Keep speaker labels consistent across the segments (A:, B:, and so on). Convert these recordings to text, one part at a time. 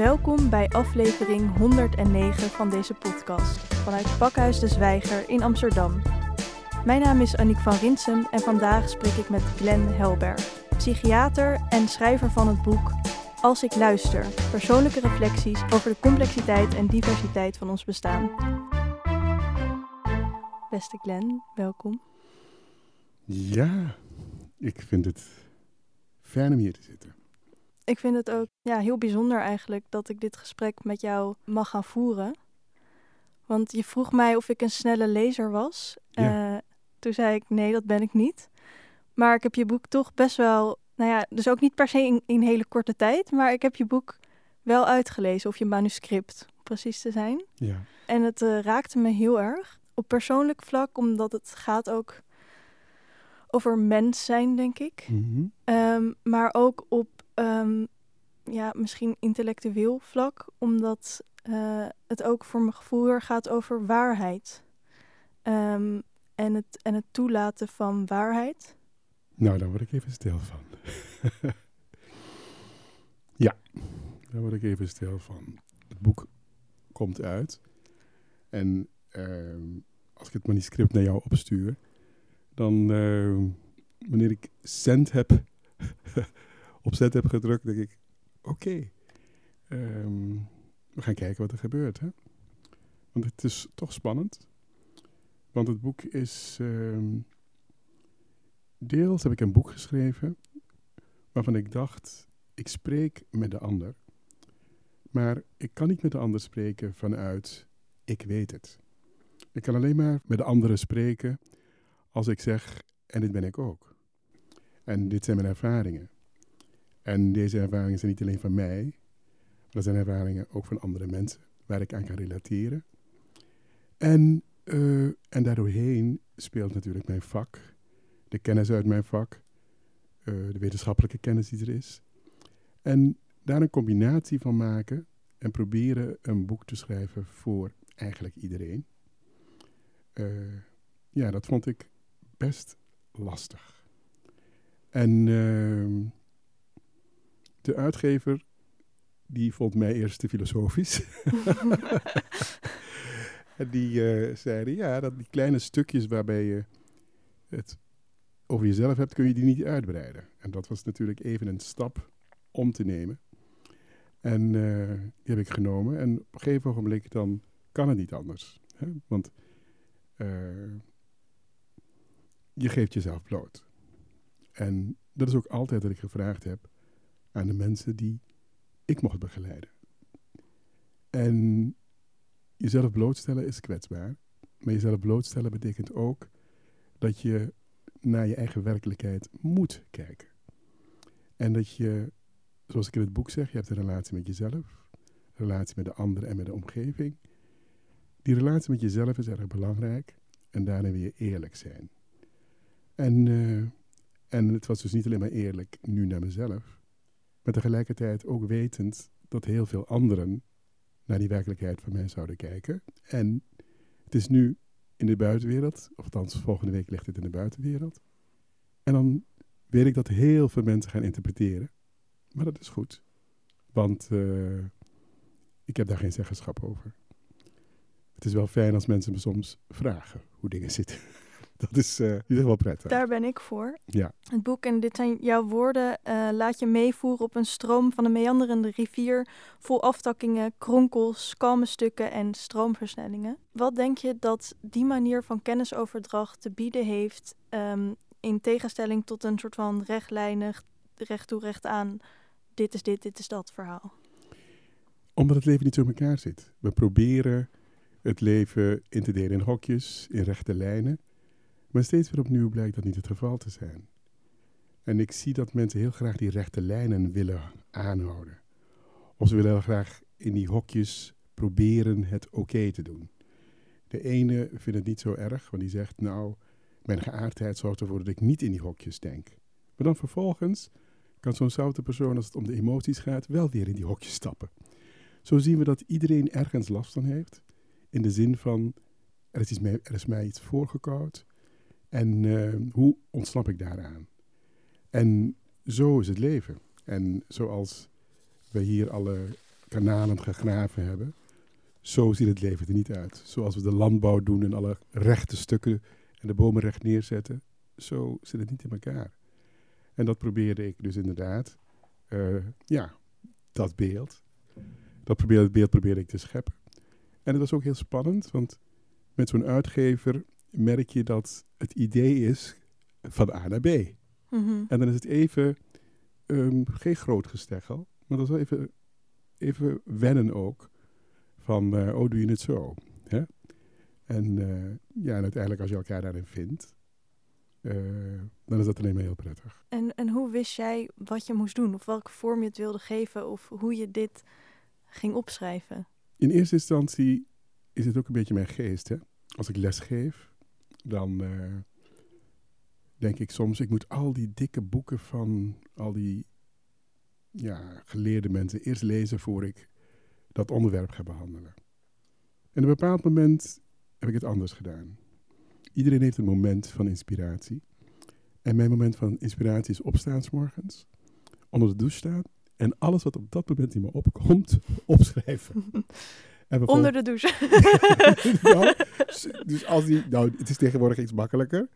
A: Welkom bij aflevering 109 van deze podcast vanuit Pakhuis de Zwijger in Amsterdam. Mijn naam is Aniek van Rinsum en vandaag spreek ik met Glenn Helberg, psychiater en schrijver van het boek Als ik luister, persoonlijke reflecties over de complexiteit en diversiteit van ons bestaan. Beste Glenn, welkom.
B: Ja, ik vind het fijn om hier te zitten.
A: Ik vind het ook ja, heel bijzonder eigenlijk dat ik dit gesprek met jou mag gaan voeren. Want je vroeg mij of ik een snelle lezer was.
B: Ja.
A: Eh, toen zei ik nee, dat ben ik niet. Maar ik heb je boek toch best wel, nou ja, dus ook niet per se in, in hele korte tijd, maar ik heb je boek wel uitgelezen, of je manuscript, om precies te zijn.
B: Ja,
A: En het eh, raakte me heel erg. Op persoonlijk vlak, omdat het gaat ook over mens zijn, denk ik.
B: Mhm.
A: Ehm, maar ook op ehm, ja, misschien intellectueel vlak, omdat eh, het ook voor mijn gevoel gaat over waarheid. Ehm, en, het, en het toelaten van waarheid.
B: nou daar word ik even stil van. ja, daar word ik even stil van. Het boek komt uit en ehm, als ik het manuscript naar jou opstuur, dan wanneer ik send heb, op zet heb gedrukt, denk ik, oké, ehm, we gaan kijken wat er gebeurt. Hè? Want het is toch spannend. Want het boek is. ehm, deels heb ik een boek geschreven. waarvan ik dacht. Ik spreek met de ander. Maar ik kan niet met de ander spreken vanuit. Ik weet het. Ik kan alleen maar met de anderen spreken. als ik zeg. En dit ben ik ook. En dit zijn mijn ervaringen. En deze ervaringen zijn niet alleen van mij. Maar dat zijn ervaringen ook van andere mensen. waar ik aan kan relateren. En eh, en daardoorheen speelt natuurlijk mijn vak, de kennis uit mijn vak, eh, de wetenschappelijke kennis die er is. En daar een combinatie van maken en proberen een boek te schrijven voor eigenlijk iedereen. Eh, ja, dat vond ik best lastig. En ehm, de uitgever, die vond mij eerst te filosofisch. En die eh, zeiden, ja, dat die kleine stukjes waarbij je het over jezelf hebt, kun je die niet uitbreiden. En dat was natuurlijk even een stap om te nemen. En eh, die heb ik genomen. En op een gegeven ogenblik dan kan het niet anders. Hè? Want eh, je geeft jezelf bloot. En dat is ook altijd wat ik gevraagd heb aan de mensen die ik mocht begeleiden. En jezelf blootstellen is kwetsbaar. Maar jezelf blootstellen betekent ook dat je naar je eigen werkelijkheid moet kijken. En dat je, zoals ik in het boek zeg, je hebt een relatie met jezelf, een relatie met de ander en met de omgeving. Die relatie met jezelf is erg belangrijk en daarin wil je eerlijk zijn. En, eh, en het was dus niet alleen maar eerlijk nu naar mezelf, maar tegelijkertijd ook wetend dat heel veel anderen naar die werkelijkheid van mij zouden kijken. En het is nu in de buitenwereld, of althans volgende week ligt het in de buitenwereld. En dan weet ik dat heel veel mensen gaan interpreteren. Maar dat is goed, want eh, ik heb daar geen zeggenschap over. Het is wel fijn als mensen me soms vragen hoe dingen zitten. Dat is uh, in ieder geval prettig.
A: Daar ben ik voor.
B: Ja.
A: Het boek, en dit zijn jouw woorden, eh, laat je meevoeren op een stroom van een meanderende rivier vol aftakkingen, kronkels, kalme stukken en stroomversnellingen. Wat denk je dat die manier van kennisoverdracht te bieden heeft ehm, in tegenstelling tot een soort van rechtlijnig, recht toe recht aan, dit is dit, dit is dat verhaal?
B: Omdat het leven niet zo in elkaar zit. We proberen het leven in te delen in hokjes, in rechte lijnen. Maar steeds weer opnieuw blijkt dat niet het geval te zijn. En ik zie dat mensen heel graag die rechte lijnen willen aanhouden. Of ze willen heel graag in die hokjes proberen het oké te doen. De ene vindt het niet zo erg, want die zegt, nou, mijn geaardheid zorgt ervoor dat ik niet in die hokjes denk. Maar dan vervolgens kan zo'n zoute persoon, als het om de emoties gaat, wel weer in die hokjes stappen. Zo zien we dat iedereen ergens last van heeft. In de zin van, er is, mij, er is mij iets voorgekoud. En uh, hoe ontsnap ik daaraan? En zo is het leven. En zoals we hier alle kanalen gegraven hebben. Zo ziet het leven er niet uit. Zoals we de landbouw doen en alle rechte stukken en de bomen recht neerzetten. Zo zit het niet in elkaar. En dat probeerde ik dus inderdaad, uh, ja, dat beeld. Dat probeerde, beeld probeerde ik te scheppen. En het was ook heel spannend, want met zo'n uitgever merk je dat het idee is van A naar B.
A: Mhm.
B: En dan is het even, um, geen groot gesteggel, maar dat is wel even, even wennen ook. Van, uh, oh, doe je het zo? Hè? En uh, ja, en uiteindelijk als je elkaar daarin vindt, uh, dan is dat alleen maar heel prettig.
A: En, en hoe wist jij wat je moest doen? Of welke vorm je het wilde geven? Of hoe je dit ging opschrijven?
B: In eerste instantie is het ook een beetje mijn geest. Hè? Als ik les geef, dan uh, denk ik soms, ik moet al die dikke boeken van al die ja, geleerde mensen eerst lezen voor ik dat onderwerp ga behandelen. En op een bepaald moment heb ik het anders gedaan. Iedereen heeft een moment van inspiratie. En mijn moment van inspiratie is opstaan morgens, onder de douche staan en alles wat op dat moment in me opkomt, opschrijven.
A: Onder de douche.
B: nou, dus als die, nou, het is tegenwoordig iets makkelijker.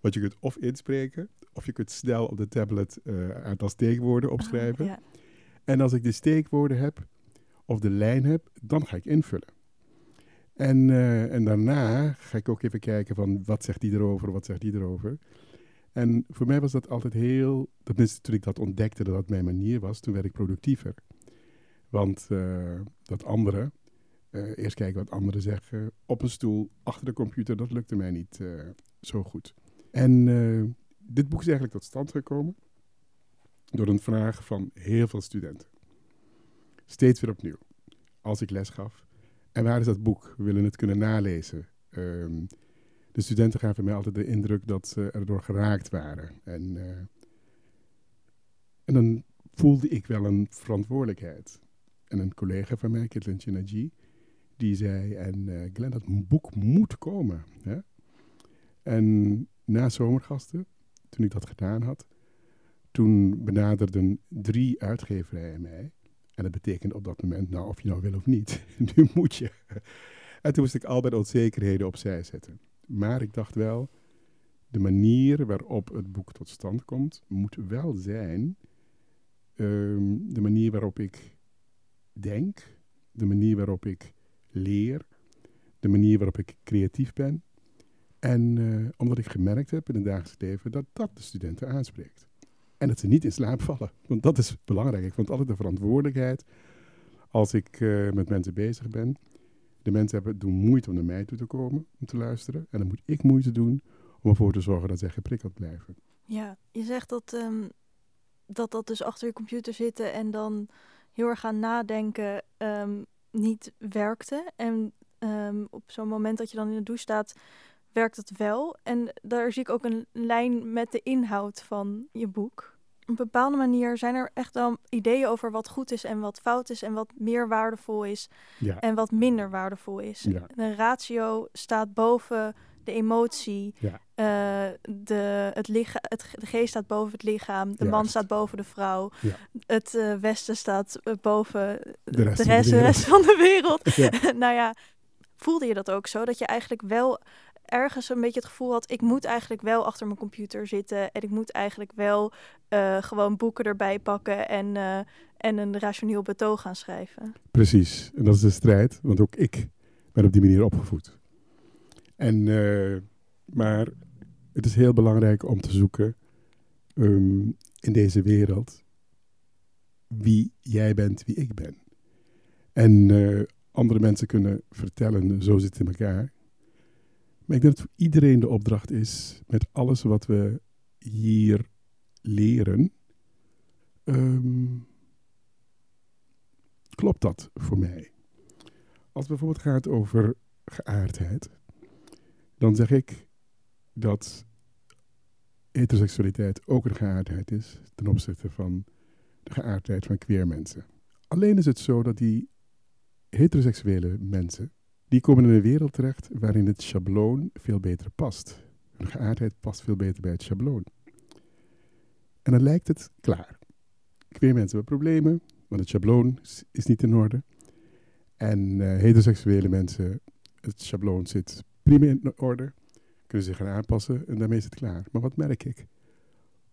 B: Want je kunt of inspreken, of je kunt snel op de tablet uh, aantal steekwoorden opschrijven.
A: Ah, ja.
B: En als ik de steekwoorden heb, of de lijn heb, dan ga ik invullen. En, uh, en daarna ga ik ook even kijken van wat zegt die erover, wat zegt die erover. En voor mij was dat altijd heel, tenminste toen ik dat ontdekte dat dat mijn manier was, toen werd ik productiever. Want uh, dat andere, uh, eerst kijken wat anderen zeggen, op een stoel, achter de computer, dat lukte mij niet zo goed. En dit boek is eigenlijk tot stand gekomen door een vraag van heel veel studenten. Steeds weer opnieuw. Als ik les gaf, en waar is dat boek? We willen het kunnen nalezen. Um, de studenten gaven mij altijd de indruk dat ze erdoor geraakt waren. En, en dan voelde ik wel een verantwoordelijkheid. En een collega van mij, Kitlin Chinaji, die zei, en uh, Glenn, dat boek moet komen. Hè? En na zomergasten, toen ik dat gedaan had, toen benaderden drie uitgeverijen mij. En dat betekent op dat moment, nou, of je nou wil of niet, nu moet je. En toen moest ik al mijn onzekerheden opzij zetten. Maar ik dacht wel, de manier waarop het boek tot stand komt, moet wel zijn um, de manier waarop ik denk, de manier waarop ik leer, de manier waarop ik creatief ben. En uh, omdat ik gemerkt heb in het dagelijks leven dat dat de studenten aanspreekt. En dat ze niet in slaap vallen. Want dat is belangrijk. Ik vond altijd de verantwoordelijkheid als ik uh, met mensen bezig ben. De mensen hebben, doen moeite om naar mij toe te komen om te luisteren. En dan moet ik moeite doen om ervoor te zorgen dat zij geprikkeld blijven.
A: Ja, je zegt dat, um, dat dat dus achter je computer zitten en dan heel erg gaan nadenken um, niet werkte. En um, op zo'n moment dat je dan in de douche staat, werkt het wel. En daar zie ik ook een lijn met de inhoud van je boek. Op een bepaalde manier zijn er echt wel ideeën over wat goed is en wat fout is en wat meer waardevol is
B: ja.
A: en wat minder waardevol is.
B: Ja.
A: De ratio staat boven de emotie.
B: Ja.
A: Uh, de, het licha het, de geest staat boven het lichaam. De man staat boven de vrouw.
B: Ja.
A: Het uh, westen staat uh, boven
B: De rest
A: de,
B: van de
A: rest, van de wereld.
B: Ja.
A: nou ja, voelde je dat ook zo? Dat je eigenlijk wel ergens een beetje het gevoel had... ik moet eigenlijk wel achter mijn computer zitten... en ik moet eigenlijk wel uh, gewoon boeken erbij pakken... En, uh, en een rationeel betoog gaan schrijven.
B: Precies, en dat is de strijd, want ook ik ben op die manier opgevoed. En, uh, maar het is heel belangrijk om te zoeken um, in deze wereld wie jij bent, wie ik ben. En andere mensen kunnen vertellen, zo zit het in elkaar. Maar ik denk dat voor iedereen de opdracht is, met alles wat we hier leren, um, klopt dat voor mij? Als het bijvoorbeeld gaat over geaardheid, dan zeg ik dat heteroseksualiteit ook een geaardheid is ten opzichte van de geaardheid van queer mensen. Alleen is het zo dat die heteroseksuele mensen die komen in een wereld terecht waarin het schabloon veel beter past. Hun geaardheid past veel beter bij het schabloon. En dan lijkt het klaar. Queer mensen hebben problemen, want het schabloon is, niet in orde. En eh, heteroseksuele mensen, het schabloon zit prima in orde, kunnen zich gaan aanpassen en daarmee is het klaar. Maar wat merk ik?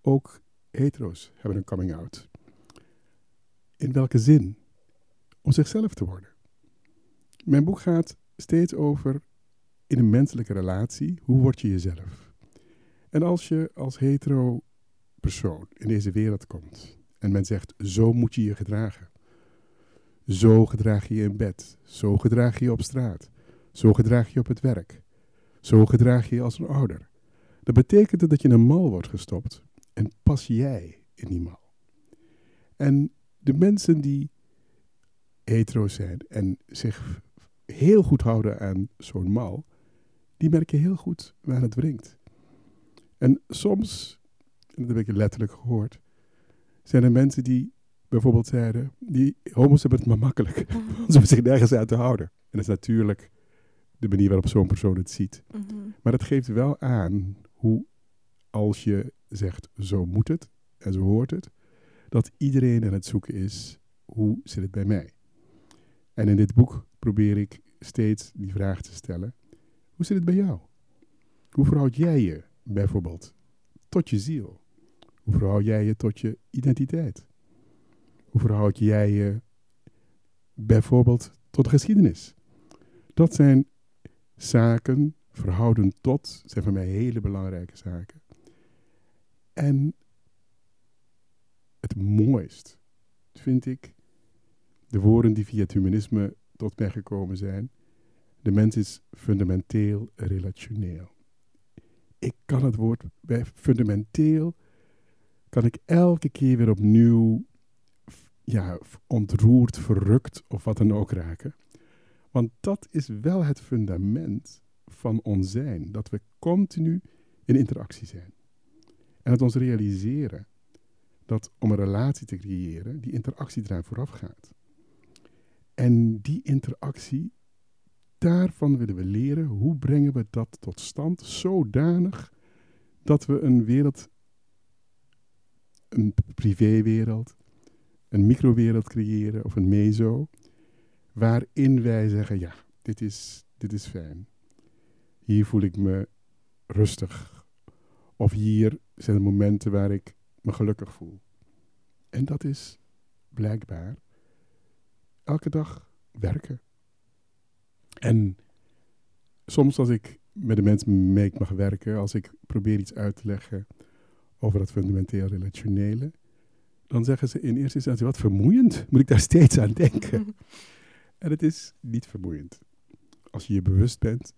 B: Ook hetero's hebben een coming out. In welke zin? Om zichzelf te worden. Mijn boek gaat steeds over in een menselijke relatie, hoe word je jezelf? En als je als hetero persoon in deze wereld komt en men zegt, zo moet je je gedragen. Zo gedraag je je in bed, zo gedraag je je op straat, zo gedraag je op het werk, zo gedraag je je als een ouder. Dat betekent dat je in een mal wordt gestopt en pas jij in die mal. En de mensen die hetero zijn en zich heel goed houden aan zo'n mal, die merken heel goed waar het wringt. En soms, en dat heb ik letterlijk gehoord, zijn er mensen die bijvoorbeeld zeiden, die homo's hebben het maar makkelijk. Ze hoeven zich nergens aan te houden. En dat is natuurlijk de manier waarop zo'n persoon het ziet.
A: Mhm.
B: Maar dat geeft wel aan hoe, als je zegt, zo moet het en zo hoort het, dat iedereen aan het zoeken is, hoe zit het bij mij? En in dit boek probeer ik steeds die vraag te stellen, hoe zit het bij jou? Hoe verhoud jij je bijvoorbeeld tot je ziel? Hoe verhoud jij je tot je identiteit? Hoe verhoud jij je bijvoorbeeld tot de geschiedenis? Dat zijn zaken, verhouden tot, zijn voor mij hele belangrijke zaken. En het mooist vind ik de woorden die via het humanisme tot mij gekomen zijn. De mens is fundamenteel relationeel. Ik kan het woord bij fundamenteel, kan ik elke keer weer opnieuw ja, ontroerd, verrukt of wat dan ook raken. Want dat is wel het fundament van ons zijn. Dat we continu in interactie zijn. En dat ons realiseren dat om een relatie te creëren, die interactie eraan vooraf gaat. En die interactie, daarvan willen we leren hoe brengen we dat tot stand zodanig dat we een wereld, een privéwereld, een microwereld creëren of een meso, waarin wij zeggen, ja, dit is, dit is fijn. Hier voel ik me rustig. Of hier zijn de momenten waar ik me gelukkig voel. En dat is blijkbaar elke dag werken. En soms als ik met de mensen mee mag werken, als ik probeer iets uit te leggen over dat fundamenteel relationele, dan zeggen ze in eerste instantie, wat vermoeiend, moet ik daar steeds aan denken. en het is niet vermoeiend. Als je je bewust bent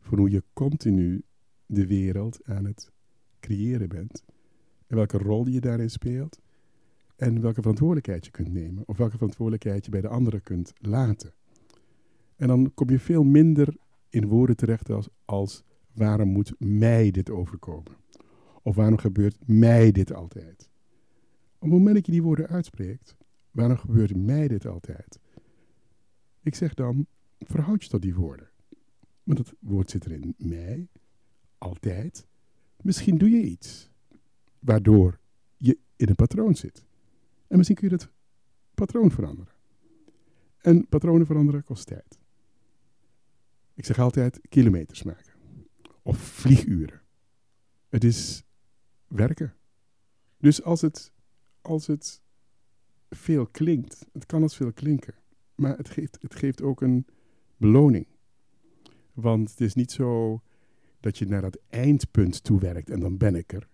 B: van hoe je continu de wereld aan het creëren bent. En welke rol je daarin speelt. En welke verantwoordelijkheid je kunt nemen. Of welke verantwoordelijkheid je bij de anderen kunt laten. En dan kom je veel minder in woorden terecht als, als waarom moet mij dit overkomen? Of waarom gebeurt mij dit altijd? Op het moment dat je die woorden uitspreekt, waarom gebeurt mij dit altijd? Ik zeg dan, verhoud je tot die woorden. Want het woord zit er in mij, altijd. Misschien doe je iets waardoor je in een patroon zit. En misschien kun je dat patroon veranderen. En patronen veranderen kost tijd. Ik zeg altijd kilometers maken. Of vlieguren. Het is werken. Dus als het, als het veel klinkt, het kan als veel klinken, maar het geeft, het geeft ook een beloning. Want het is niet zo dat je naar dat eindpunt toe werkt en dan ben ik er.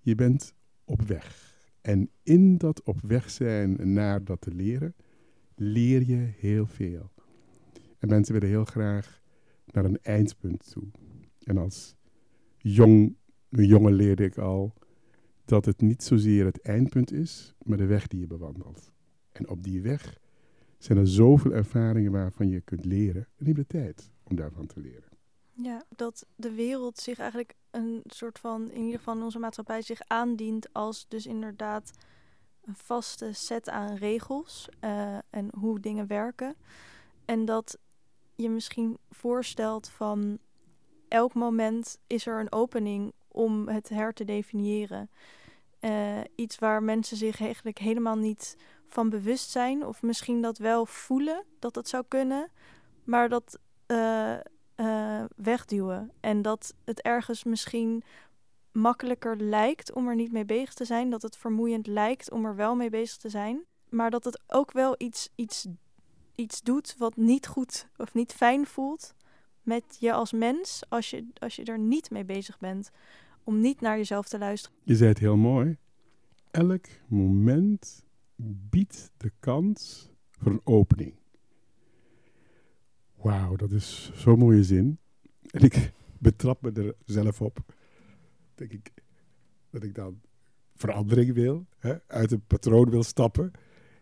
B: Je bent op weg. En in dat op weg zijn naar dat te leren, leer je heel veel. En mensen willen heel graag naar een eindpunt toe. En als jong, jongen leerde ik al dat het niet zozeer het eindpunt is, maar de weg die je bewandelt. En op die weg zijn er zoveel ervaringen waarvan je kunt leren. En neem de tijd om daarvan te leren.
A: Ja, dat de wereld zich eigenlijk een soort van, in ieder geval onze maatschappij, zich aandient als dus inderdaad een vaste set aan regels eh, en hoe dingen werken. En dat je misschien voorstelt van elk moment is er een opening om het her te definiëren. Eh, iets waar mensen zich eigenlijk helemaal niet van bewustzijn, of misschien dat wel voelen dat het zou kunnen, maar dat eh, eh, wegduwen. En dat het ergens misschien makkelijker lijkt om er niet mee bezig te zijn, dat het vermoeiend lijkt om er wel mee bezig te zijn, maar dat het ook wel iets, iets, iets doet wat niet goed of niet fijn voelt met je als mens als je, als je er niet mee bezig bent. Om niet naar jezelf te luisteren.
B: Je zei het heel mooi. Elk moment biedt de kans voor een opening. Wauw, dat is zo'n mooie zin. En ik betrap me er zelf op. Denk ik dat ik dan verandering wil, hè, uit een patroon wil stappen.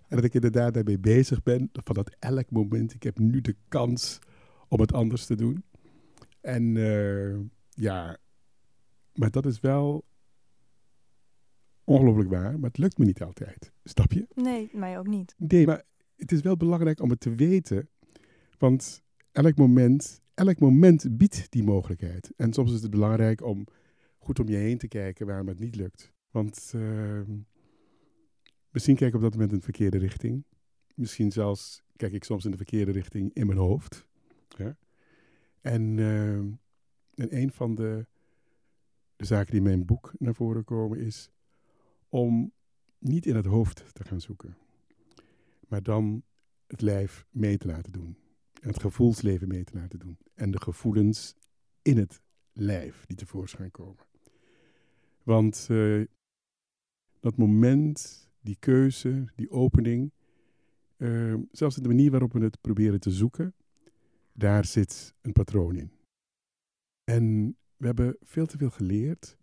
B: En dat ik inderdaad daarmee bezig ben. Van dat elk moment, ik heb nu de kans om het anders te doen. En uh, ja, maar dat is wel ongelooflijk waar, maar het lukt me niet altijd. Snap je?
A: Nee, mij ook niet.
B: Nee, maar het is wel belangrijk om het te weten. Want elk moment, elk moment biedt die mogelijkheid. En soms is het belangrijk om goed om je heen te kijken waarom het niet lukt. Want uh, misschien kijk ik op dat moment in de verkeerde richting. Misschien zelfs kijk ik soms in de verkeerde richting in mijn hoofd. Ja? En, uh, en een van de, de zaken die in mijn boek naar voren komen is om niet in het hoofd te gaan zoeken, maar dan het lijf mee te laten doen. En het gevoelsleven mee te laten doen. En de gevoelens in het lijf die tevoorschijn komen. Want uh, dat moment, die keuze, die opening, uh, zelfs de manier waarop we het proberen te zoeken, daar zit een patroon in. En we hebben veel te veel geleerd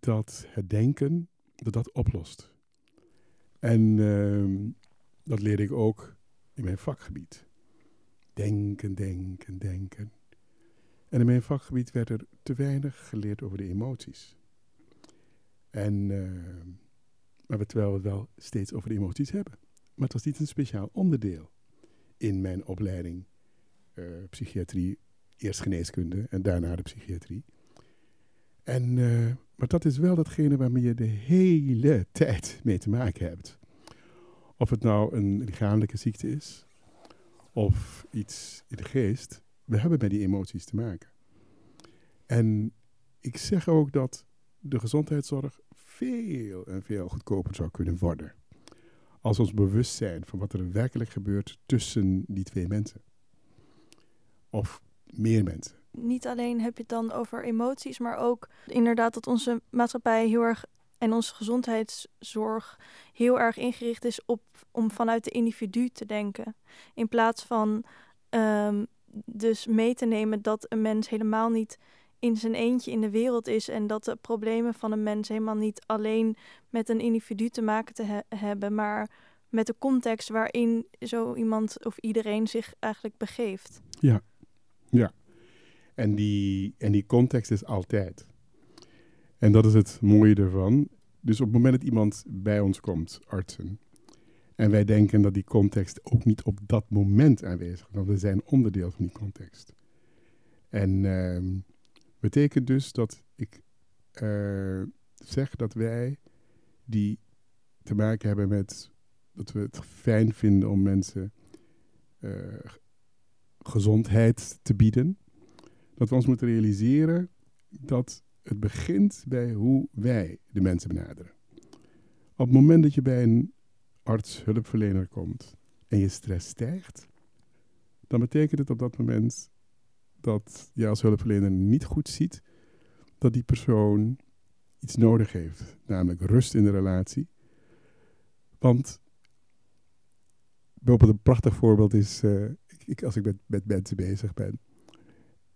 B: dat het denken, dat dat oplost. En uh, dat leerde ik ook in mijn vakgebied. Denken, denken, denken. En in mijn vakgebied werd er te weinig geleerd over de emoties. En, uh, maar we, terwijl we het wel steeds over de emoties hebben. Maar het was niet een speciaal onderdeel in mijn opleiding uh, psychiatrie, eerst geneeskunde en daarna de psychiatrie. En, uh, maar dat is wel datgene waarmee je de hele tijd mee te maken hebt. Of het nou een lichamelijke ziekte is, of iets in de geest, we hebben met die emoties te maken. En ik zeg ook dat de gezondheidszorg veel en veel goedkoper zou kunnen worden. Als ons bewustzijn van wat er werkelijk gebeurt tussen die twee mensen. Of meer mensen.
A: Niet alleen heb je het dan over emoties, maar ook inderdaad dat onze maatschappij heel erg en onze gezondheidszorg heel erg ingericht is op om vanuit de individu te denken. In plaats van um, dus mee te nemen dat een mens helemaal niet in zijn eentje in de wereld is en dat de problemen van een mens helemaal niet alleen met een individu te maken te he hebben, maar met de context waarin zo iemand of iedereen zich eigenlijk begeeft.
B: Ja, ja. En die, en die context is altijd. En dat is het mooie ervan. Dus op het moment dat iemand bij ons komt, artsen, en wij denken dat die context ook niet op dat moment aanwezig is, want we zijn onderdeel van die context. En uh, betekent dus dat ik uh, zeg dat wij die te maken hebben met dat we het fijn vinden om mensen uh, gezondheid te bieden, dat we ons moeten realiseren dat het begint bij hoe wij de mensen benaderen. Op het moment dat je bij een arts, hulpverlener komt en je stress stijgt, dan betekent het op dat moment dat je als hulpverlener niet goed ziet dat die persoon iets nodig heeft, namelijk rust in de relatie. Want bijvoorbeeld een prachtig voorbeeld is, uh, ik, als ik met, met mensen bezig ben,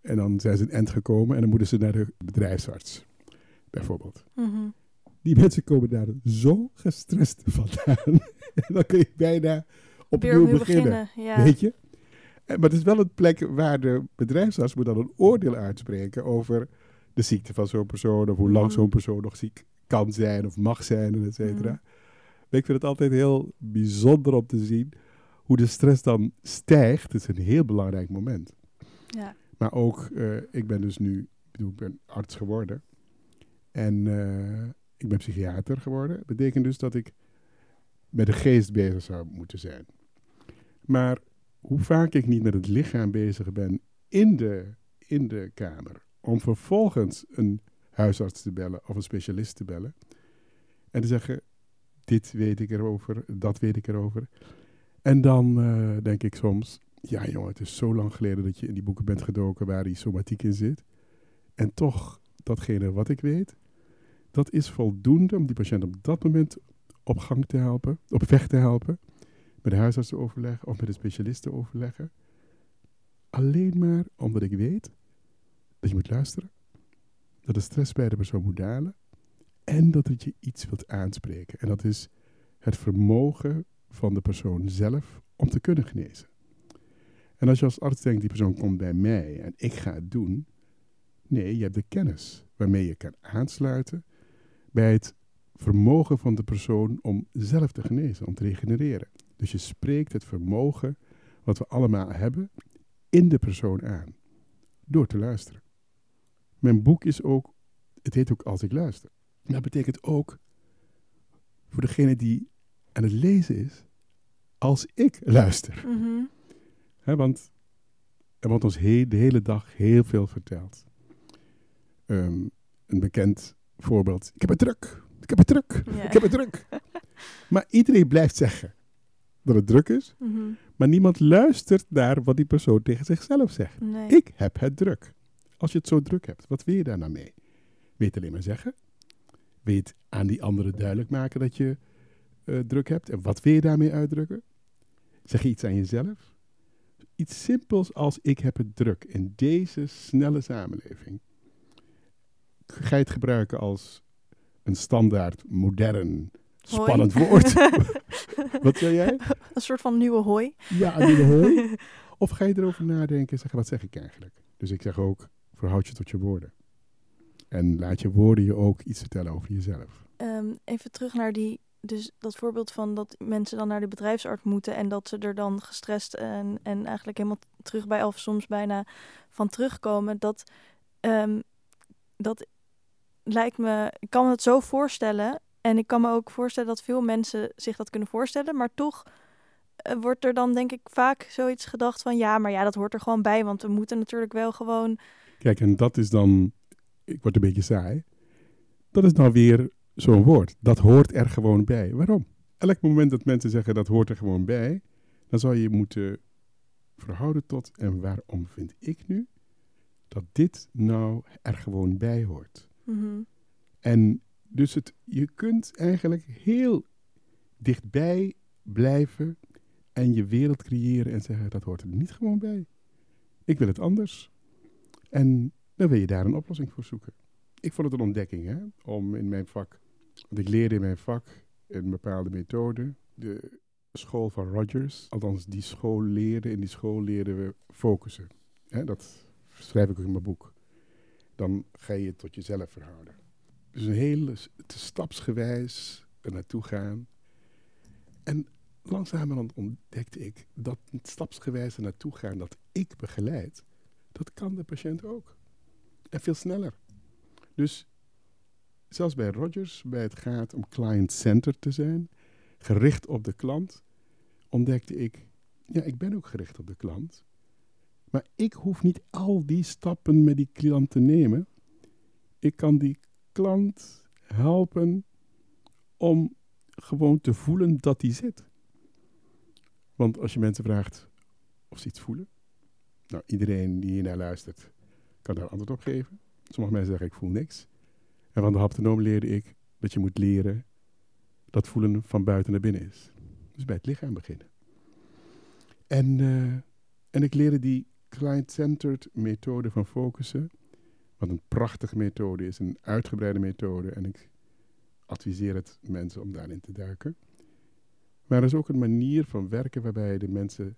B: en dan zijn ze een end gekomen en dan moeten ze naar de bedrijfsarts, bijvoorbeeld. Mm -hmm. Die mensen komen daar zo gestrest vandaan. en dan kun je bijna opnieuw beginnen. beginnen ja. Weet je? En, maar het is wel een plek waar de bedrijfsarts moet dan een oordeel uitspreken over de ziekte van zo'n persoon. Of hoe lang mm. zo'n persoon nog ziek kan zijn of mag zijn, en et cetera. Mm. Ik vind het altijd heel bijzonder om te zien hoe de stress dan stijgt. Het is een heel belangrijk moment.
A: Ja.
B: Maar ook, uh, ik ben dus nu, ik, bedoel, ik ben arts geworden. En uh, ik ben psychiater geworden. Dat betekent dus dat ik met de geest bezig zou moeten zijn. Maar hoe vaak ik niet met het lichaam bezig ben in de, in de kamer, om vervolgens een huisarts te bellen of een specialist te bellen en te zeggen, dit weet ik erover, dat weet ik erover. En dan uh, denk ik soms, ja jongen, het is zo lang geleden dat je in die boeken bent gedoken waar die somatiek in zit. En toch, datgene wat ik weet, dat is voldoende om die patiënt op dat moment op gang te helpen, op weg te helpen, met de huisarts te overleggen of met de specialist te overleggen. Alleen maar omdat ik weet dat je moet luisteren, dat de stress bij de persoon moet dalen en dat het je iets wilt aanspreken. En dat is het vermogen van de persoon zelf om te kunnen genezen. En als je als arts denkt, die persoon komt bij mij en ik ga het doen. Nee, je hebt de kennis waarmee je kan aansluiten bij het vermogen van de persoon om zelf te genezen, om te regenereren. Dus je spreekt het vermogen wat we allemaal hebben in de persoon aan, door te luisteren. Mijn boek is ook, het heet ook Als ik luister. Dat betekent ook voor degene die aan het lezen is, als ik luister. Want er wordt ons de hele dag heel veel verteld. Ehm, een bekend voorbeeld. Ik heb het druk. Ik heb het druk. Ik heb het druk. maar iedereen blijft zeggen dat het druk is.
A: Mhm.
B: Maar niemand luistert naar wat die persoon tegen zichzelf zegt.
A: Nee.
B: Ik heb het druk. Als je het zo druk hebt, wat wil je daar nou mee? Het alleen maar zeggen? Het aan die anderen duidelijk maken dat je uh, druk hebt? En wat wil je daarmee uitdrukken? Zeg je iets aan jezelf? Iets simpels als ik heb het druk in deze snelle samenleving. Ga je het gebruiken als een standaard, modern, spannend woord? wat wil jij?
A: Een soort van nieuwe hooi.
B: Ja, een nieuwe hooi. Of ga je erover nadenken en zeggen, wat zeg ik eigenlijk? Dus ik zeg ook, verhoud je tot je woorden. En laat je woorden je ook iets vertellen over jezelf.
A: Ehm, even terug naar die, dus dat voorbeeld van dat mensen dan naar de bedrijfsarts moeten en dat ze er dan gestrest en, en eigenlijk helemaal terug bij of soms bijna van terugkomen. Dat, um, dat lijkt me, ik kan het zo voorstellen. En ik kan me ook voorstellen dat veel mensen zich dat kunnen voorstellen. Maar toch uh, wordt er dan denk ik vaak zoiets gedacht van ja, maar ja, dat hoort er gewoon bij. Want we moeten natuurlijk wel gewoon.
B: Kijk, en dat is dan, ik word een beetje saai. Dat is nou weer zo'n woord. Dat hoort er gewoon bij. Waarom? Elk moment dat mensen zeggen dat hoort er gewoon bij, dan zou je moeten verhouden tot en waarom vind ik nu dat dit nou er gewoon bij hoort.
A: Mm
B: En dus het, je kunt eigenlijk heel dichtbij blijven en je wereld creëren en zeggen dat hoort er niet gewoon bij. Ik wil het anders. En dan wil je daar een oplossing voor zoeken. Ik vond het een ontdekking hè, om in mijn vak, want ik leerde in mijn vak een bepaalde methode, de school van Rogers. Althans, die school leerde, in die school leerden we focussen. Hè, dat schrijf ik ook in mijn boek. Dan ga je het tot jezelf verhouden. Dus een hele stapsgewijs er naartoe gaan. En langzamerhand ontdekte ik dat stapsgewijs er naartoe gaan, dat ik begeleid, dat kan de patiënt ook. En veel sneller. Dus zelfs bij Rogers, bij het gaat om client-centered te zijn, gericht op de klant, ontdekte ik, ja, ik ben ook gericht op de klant. Maar ik hoef niet al die stappen met die klant te nemen. Ik kan die klant helpen om gewoon te voelen dat die zit. Want als je mensen vraagt of ze iets voelen, nou, iedereen die hier naar luistert kan daar antwoord op geven. Sommige mensen zeggen ik voel niks. En van de haptonoom leerde ik dat je moet leren dat voelen van buiten naar binnen is. Dus bij het lichaam beginnen. En, uh, en ik leerde die client-centered methode van focussen. Wat een prachtige methode is, een uitgebreide methode. En ik adviseer het mensen om daarin te duiken. Maar er is ook een manier van werken waarbij de mensen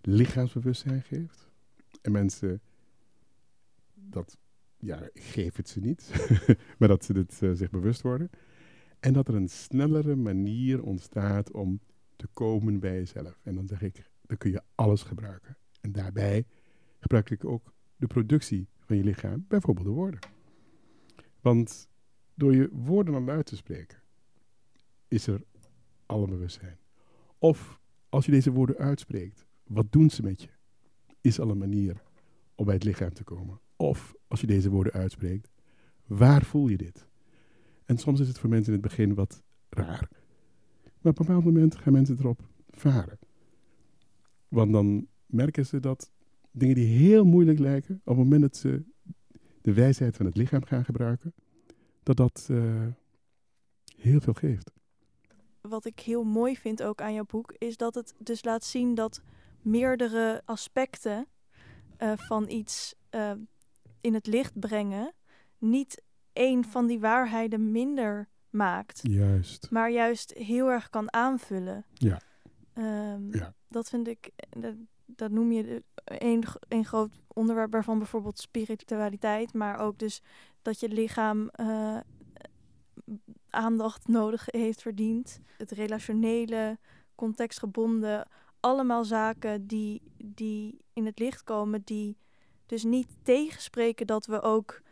B: lichaamsbewustzijn geeft. En mensen dat, ja, geef het ze niet, maar dat ze dit uh, zich bewust worden. En dat er een snellere manier ontstaat om te komen bij jezelf. En dan zeg ik, dan kun je alles gebruiken. En daarbij gebruik ik ook de productie van je lichaam, bijvoorbeeld de woorden. Want door je woorden al uit te spreken, is er bewustzijn. Of als je deze woorden uitspreekt, wat doen ze met je? Is al een manier om bij het lichaam te komen. Of als je deze woorden uitspreekt, waar voel je dit? En soms is het voor mensen in het begin wat raar. Maar op een bepaald moment gaan mensen erop varen. Want dan merken ze dat dingen die heel moeilijk lijken, op het moment dat ze de wijsheid van het lichaam gaan gebruiken, dat dat uh, heel veel geeft.
A: Wat ik heel mooi vind ook aan jouw boek, is dat het dus laat zien dat meerdere aspecten uh, van iets uh, in het licht brengen, niet één van die waarheden minder maakt.
B: Juist.
A: Maar juist heel erg kan aanvullen.
B: Ja.
A: Um, ja. Dat vind ik, dat, dat noem je een, een groot onderwerp waarvan bijvoorbeeld spiritualiteit, maar ook dus dat je lichaam uh, aandacht nodig heeft verdiend. Het relationele, contextgebonden, allemaal zaken die, die in het licht komen, die dus niet tegenspreken dat we ook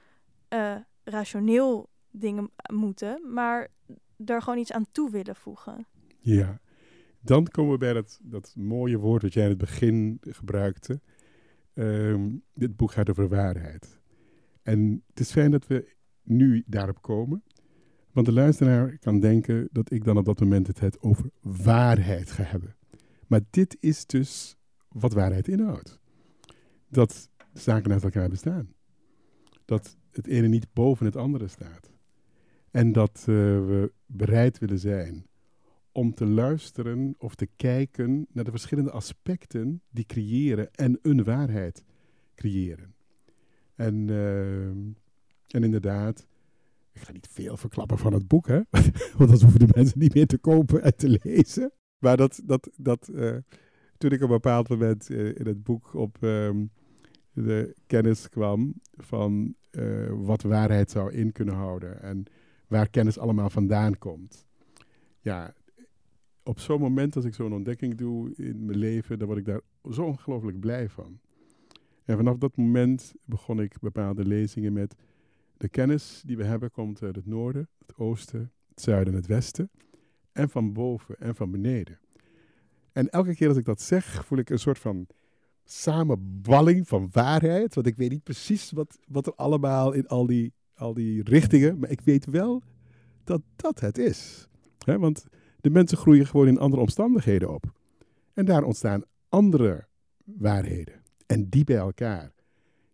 A: uh, rationeel dingen moeten, maar daar gewoon iets aan toe willen voegen.
B: Ja, dan komen we bij dat, dat mooie woord dat jij in het begin gebruikte. Um, dit boek gaat over waarheid. En het is fijn dat we nu daarop komen. Want de luisteraar kan denken dat ik dan op dat moment het, het over waarheid ga hebben. Maar dit is dus wat waarheid inhoudt. Dat zaken uit elkaar bestaan. Dat het ene niet boven het andere staat. En dat uh, we bereid willen zijn om te luisteren of te kijken naar de verschillende aspecten die creëren en een waarheid creëren. En, uh, en inderdaad, ik ga niet veel verklappen van het boek, hè? want dat hoeven de mensen niet meer te kopen en te lezen. Maar dat, dat, dat uh, toen ik op een bepaald moment in het boek op um, de kennis kwam van wat waarheid zou in kunnen houden en waar kennis allemaal vandaan komt. Ja, op zo'n moment als ik zo'n ontdekking doe in mijn leven, dan word ik daar zo ongelooflijk blij van. En vanaf dat moment begon ik bepaalde lezingen met de kennis die we hebben komt uit het noorden, het oosten, het zuiden en het westen. En van boven en van beneden. En elke keer als ik dat zeg, voel ik een soort van samenballing van waarheid. Want ik weet niet precies wat, wat er allemaal in al die, al die richtingen, maar ik weet wel dat dat het is. He, want de mensen groeien gewoon in andere omstandigheden op. En daar ontstaan andere waarheden. En die bij elkaar,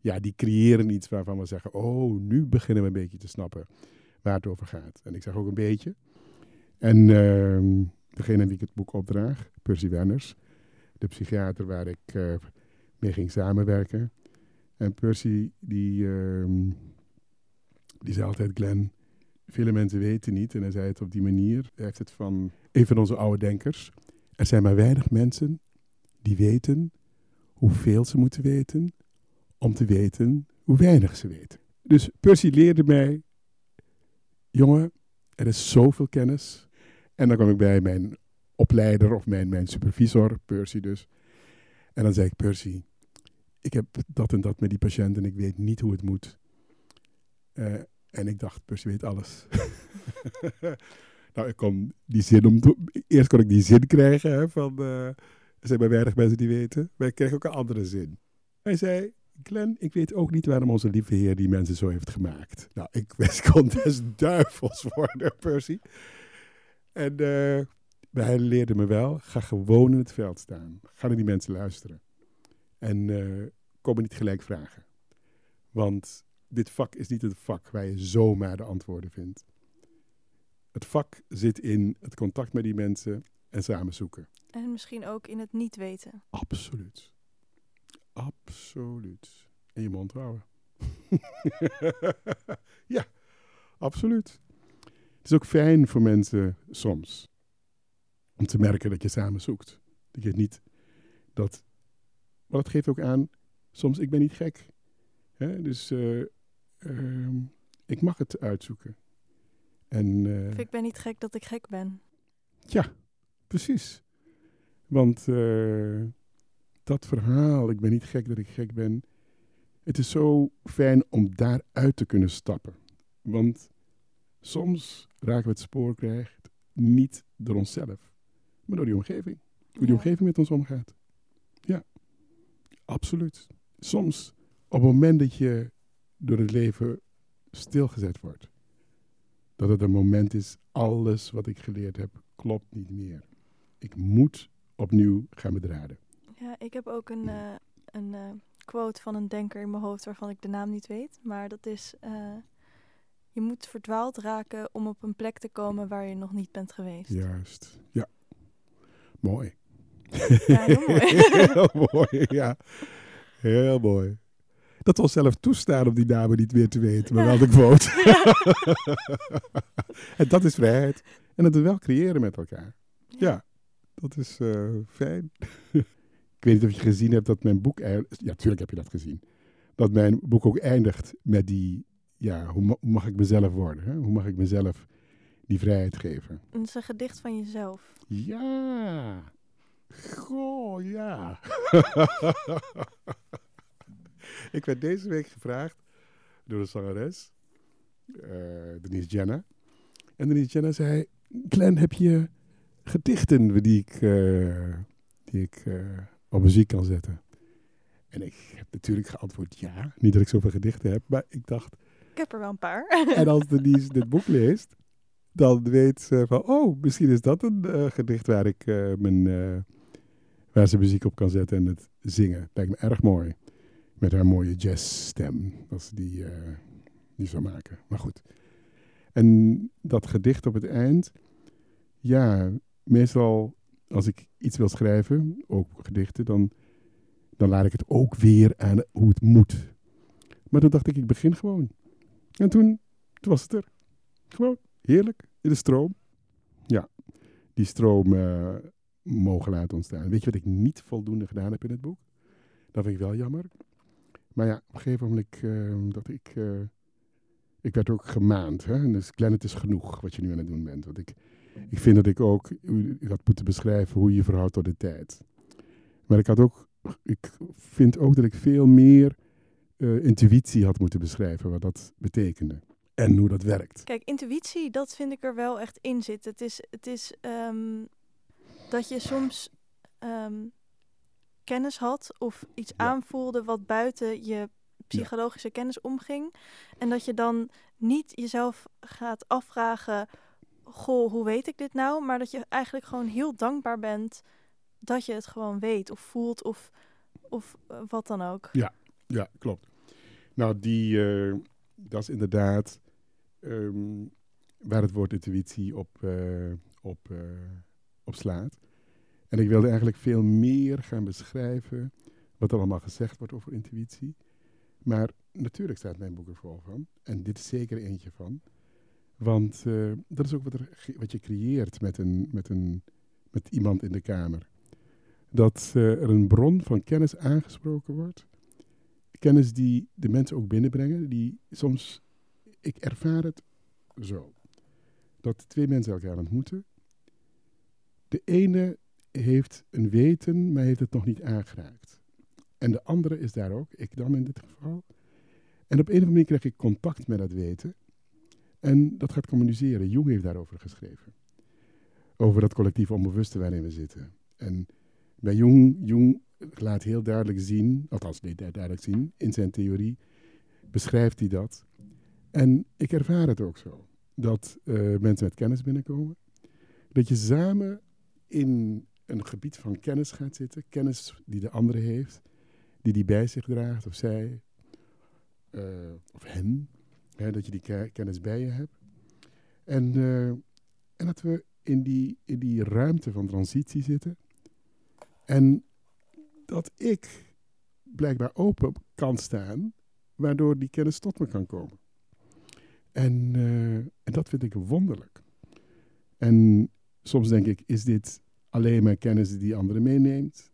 B: ja, die creëren iets waarvan we zeggen: Oh, nu beginnen we een beetje te snappen waar het over gaat. En ik zeg ook een beetje. En uh, degene die ik het boek opdraag, Percy Wenners, de psychiater waar ik uh, mee ging samenwerken. En Percy, die, uh, die zei altijd: Glenn, Vele mensen weten niet, en hij zei het op die manier, hij heeft het van een van onze oude denkers. Er zijn maar weinig mensen die weten hoeveel ze moeten weten om te weten hoe weinig ze weten. Dus Percy leerde mij, jongen, er is zoveel kennis. En dan kwam ik bij mijn opleider of mijn, mijn supervisor, Percy dus. En dan zei ik, Percy, ik heb dat en dat met die patiënt en ik weet niet hoe het moet. Uh, en ik dacht, Percy weet alles. nou, ik kon die zin om. Eerst kon ik die zin krijgen hè, van. Uh, er zijn maar weinig mensen die weten. Maar ik kreeg ook een andere zin. Hij zei: Glenn, ik weet ook niet waarom onze lieve Heer die mensen zo heeft gemaakt. Nou, ik kon des duivels worden, Percy. En uh, hij leerde me wel: ga gewoon in het veld staan. Ga naar die mensen luisteren. En uh, kom me niet gelijk vragen. Want dit vak is niet het vak waar je zomaar de antwoorden vindt. Het vak zit in het contact met die mensen en samen zoeken.
A: En misschien ook in het niet weten.
B: Absoluut. Absoluut. En je mond houden. ja, absoluut. Het is ook fijn voor mensen soms om te merken dat je samen zoekt. Dat je niet dat. Maar dat geeft ook aan, soms ik ben niet gek. Hè? Dus uh, uh, ik mag het uitzoeken. En, uh,
A: ik ben niet gek dat ik gek ben.
B: Ja, precies. Want uh, dat verhaal, ik ben niet gek dat ik gek ben. Het is zo fijn om daaruit te kunnen stappen. Want soms raken we het spoor kwijt niet door onszelf. maar door die omgeving. Hoe die
A: Ja.
B: omgeving met ons omgaat. Absoluut. Soms op het moment dat je door het leven stilgezet wordt, dat het een moment is, alles wat ik geleerd heb, klopt niet meer. Ik moet opnieuw gaan bedraden.
A: Ja, ik heb ook een, eh, een eh, quote van een denker in mijn hoofd waarvan ik de naam niet weet. Maar dat is: eh, Je moet verdwaald raken om op een plek te komen waar je nog niet bent geweest.
B: Juist, ja. Mooi.
A: Ja, heel mooi.
B: heel mooi, ja. Heel mooi. Dat we onszelf toestaan om die namen niet meer te weten, maar
A: Ja.
B: wel de quote. en dat is vrijheid. En dat we wel creëren met elkaar. Ja, dat is eh, fijn. ik weet niet of je gezien hebt dat mijn boek... Ja, natuurlijk heb je dat gezien. Dat mijn boek ook eindigt met die... Ja, hoe, ma- hoe mag ik mezelf worden? Hè? Hoe mag ik mezelf die vrijheid geven?
A: Het is een gedicht van jezelf.
B: Ja. Goh, ja. ik werd deze week gevraagd door de zangeres, eh Denise Jenna. En Denise Jenna zei, Glenn, heb je gedichten die ik, eh, die ik eh, op muziek kan zetten? En ik heb natuurlijk geantwoord ja. Niet dat ik zoveel gedichten heb, maar ik dacht,
A: Ik heb er wel een paar.
B: en als Denise dit boek leest, dan weet ze van, oh, misschien is dat een eh, gedicht waar ik eh, mijn, eh, waar ze muziek op kan zetten en het zingen. Lijkt me erg mooi. Met haar mooie jazzstem, als ze die, eh, die zou maken. Maar goed. En dat gedicht op het eind, ja, meestal als ik iets wil schrijven, ook gedichten, dan, dan laat ik het ook weer aan hoe het moet. Maar toen dacht ik, ik begin gewoon. En toen, toen was het er. Gewoon heerlijk, in de stroom. Ja, die stroom eh, mogen laten ontstaan. Weet je wat ik niet voldoende gedaan heb in het boek? Dat vind ik wel jammer. Maar ja, op een gegeven moment eh, dat ik... eh, ik werd ook gemaand. Hè? Dus Glenn, het is genoeg wat je nu aan het doen bent. Want ik, ik vind dat ik ook... Ik had moeten beschrijven hoe je je verhoudt tot de tijd. Maar ik had ook... Ik vind ook dat ik veel meer eh, intuïtie had moeten beschrijven. Wat dat betekende. En hoe dat werkt.
A: Kijk, intuïtie, dat vind ik er wel echt in zitten. Het is, het is ehm, dat je soms ehm, kennis had of iets
B: Ja.
A: aanvoelde wat buiten je psychologische kennis omging. En dat je dan niet jezelf gaat afvragen, goh, hoe weet ik dit nou? Maar dat je eigenlijk gewoon heel dankbaar bent dat je het gewoon weet of voelt of, of eh, wat dan ook.
B: Ja, klopt. Nou, die, eh, dat is inderdaad ehm, waar het woord intuïtie op, eh, op, op slaat. En ik wilde eigenlijk veel meer gaan beschrijven wat er allemaal gezegd wordt over intuïtie. Maar natuurlijk staat mijn boek er vol van. En dit is zeker eentje van. Want eh, dat is ook wat, er, wat je creëert met, een, met, een, met iemand in de kamer. Dat eh, er een bron van kennis aangesproken wordt kennis die de mensen ook binnenbrengen, die soms, ik ervaar het zo, dat twee mensen elkaar ontmoeten. De ene heeft een weten, maar heeft het nog niet aangeraakt. En de andere is daar ook, ik dan in dit geval. En op een of andere manier krijg ik contact met dat weten. En dat gaat communiceren. Jung heeft daarover geschreven. Over dat collectief onbewuste waarin we zitten. En bij Jung, Jung laat heel duidelijk zien, althans niet duidelijk zien, in zijn theorie beschrijft hij dat. En ik ervaar het ook zo, dat eh, mensen met kennis binnenkomen, dat je samen in een gebied van kennis gaat zitten, kennis die de andere heeft, die die bij zich draagt, of zij, eh, of hen, hè, dat je die ke- kennis bij je hebt. En, eh, en dat we in die, in die ruimte van transitie zitten. En dat ik blijkbaar open kan staan, waardoor die kennis tot me kan komen. En, eh, en dat vind ik wonderlijk. En soms denk ik, is dit alleen maar kennis die die andere meeneemt?